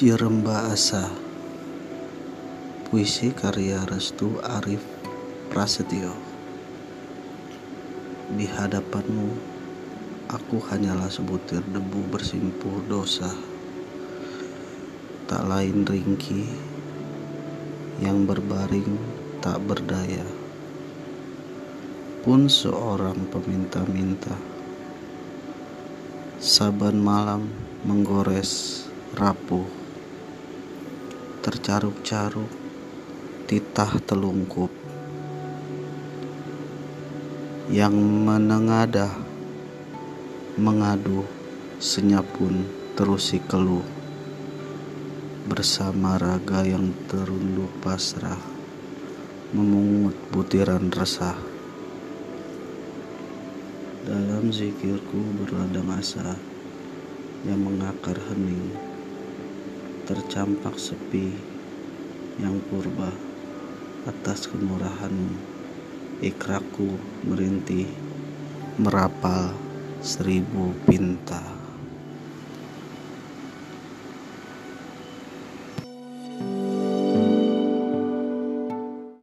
Jiremba Asa Puisi karya Restu Arif Prasetyo. Di hadapanmu Aku hanyalah sebutir debu bersimpuh dosa. Tak lain ringki Yang berbaring tak berdaya. Pun seorang peminta-minta Saban malam menggores rapuh tercaruk-caruk, titah telungkup, yang menengadah, mengadu, senyap pun terusi keluh, bersama raga yang terunduk pasrah, memungut butiran resah. Dalam zikirku berladang asa yang mengakar hening tercampak sepi yang purba atas kemurahanmu. Ikraku merintih merapal seribu pinta